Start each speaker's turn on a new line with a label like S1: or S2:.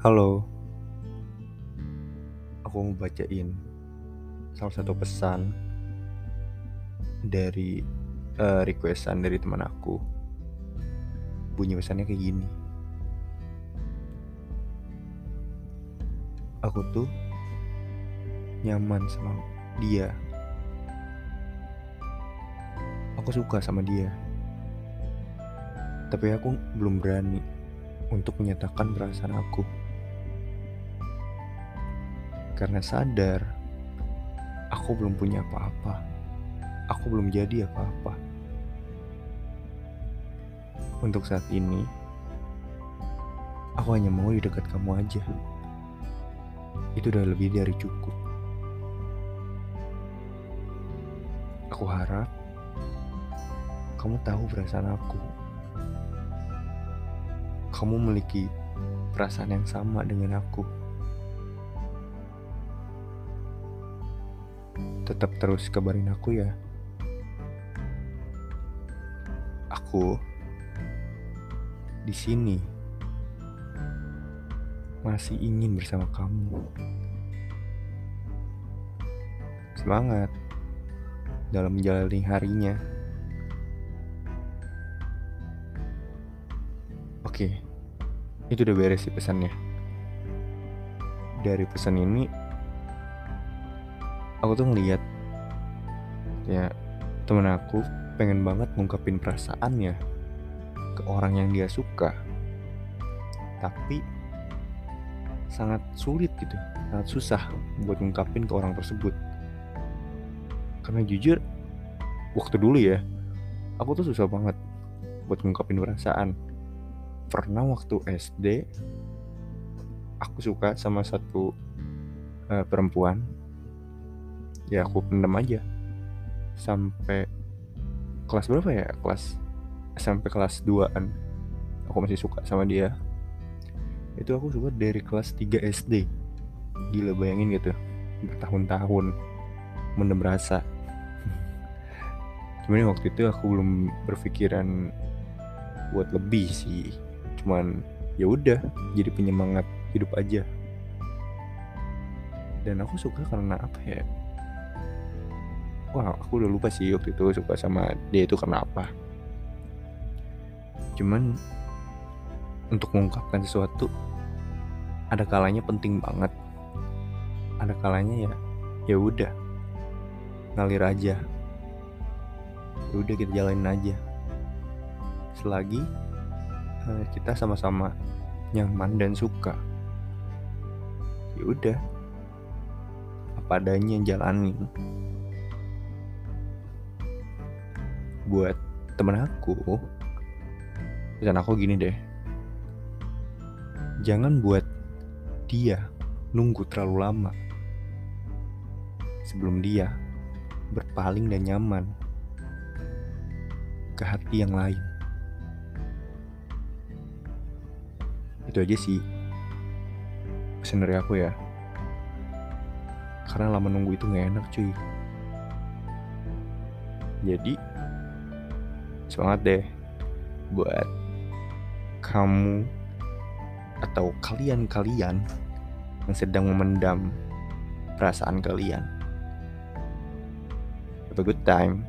S1: Halo, aku mau bacain salah satu pesan dari uh, requestan dari teman aku. Bunyi pesannya kayak gini. Aku tuh nyaman sama dia. Aku suka sama dia. Tapi aku belum berani untuk menyatakan perasaan aku karena sadar aku belum punya apa-apa. Aku belum jadi apa-apa. Untuk saat ini, aku hanya mau di dekat kamu aja. Itu udah lebih dari cukup. Aku harap kamu tahu perasaan aku. Kamu memiliki perasaan yang sama dengan aku. tetap terus kabarin aku ya. Aku di sini masih ingin bersama kamu. Semangat dalam menjalani harinya. Oke, itu udah beres sih pesannya. Dari pesan ini, aku tuh ngeliat ya temen aku pengen banget ngungkapin perasaannya ke orang yang dia suka. Tapi sangat sulit gitu sangat susah buat ngungkapin ke orang tersebut. Karena jujur waktu dulu ya aku tuh susah banget buat ngungkapin perasaan pernah waktu SD aku suka sama satu uh, perempuan. Ya aku pendam aja. Sampai kelas berapa ya? Kelas sampai kelas 2an aku masih suka sama dia. Itu aku suka dari kelas 3 SD gila bayangin gitu. Bertahun-tahun mendem rasa. Cuman waktu itu aku belum berpikiran buat lebih sih cuman ya udah jadi penyemangat hidup aja. Dan aku suka karena apa ya? Wah aku udah lupa sih waktu itu suka sama dia itu karena apa. Cuman untuk mengungkapkan sesuatu ada kalanya penting banget. Ada kalanya ya ya udah ngalir aja. Ya udah kita jalanin aja. Selagi kita sama-sama nyaman dan suka. Ya udah. Apa adanya jalanin. Buat temen aku pesan aku gini deh. Jangan buat dia nunggu terlalu lama. Sebelum dia berpaling dan nyaman ke hati yang lain itu aja sih pesan dari aku ya karena lama nunggu itu gak enak cuy jadi semangat deh buat kamu atau kalian-kalian yang sedang memendam perasaan kalian. Have a good time.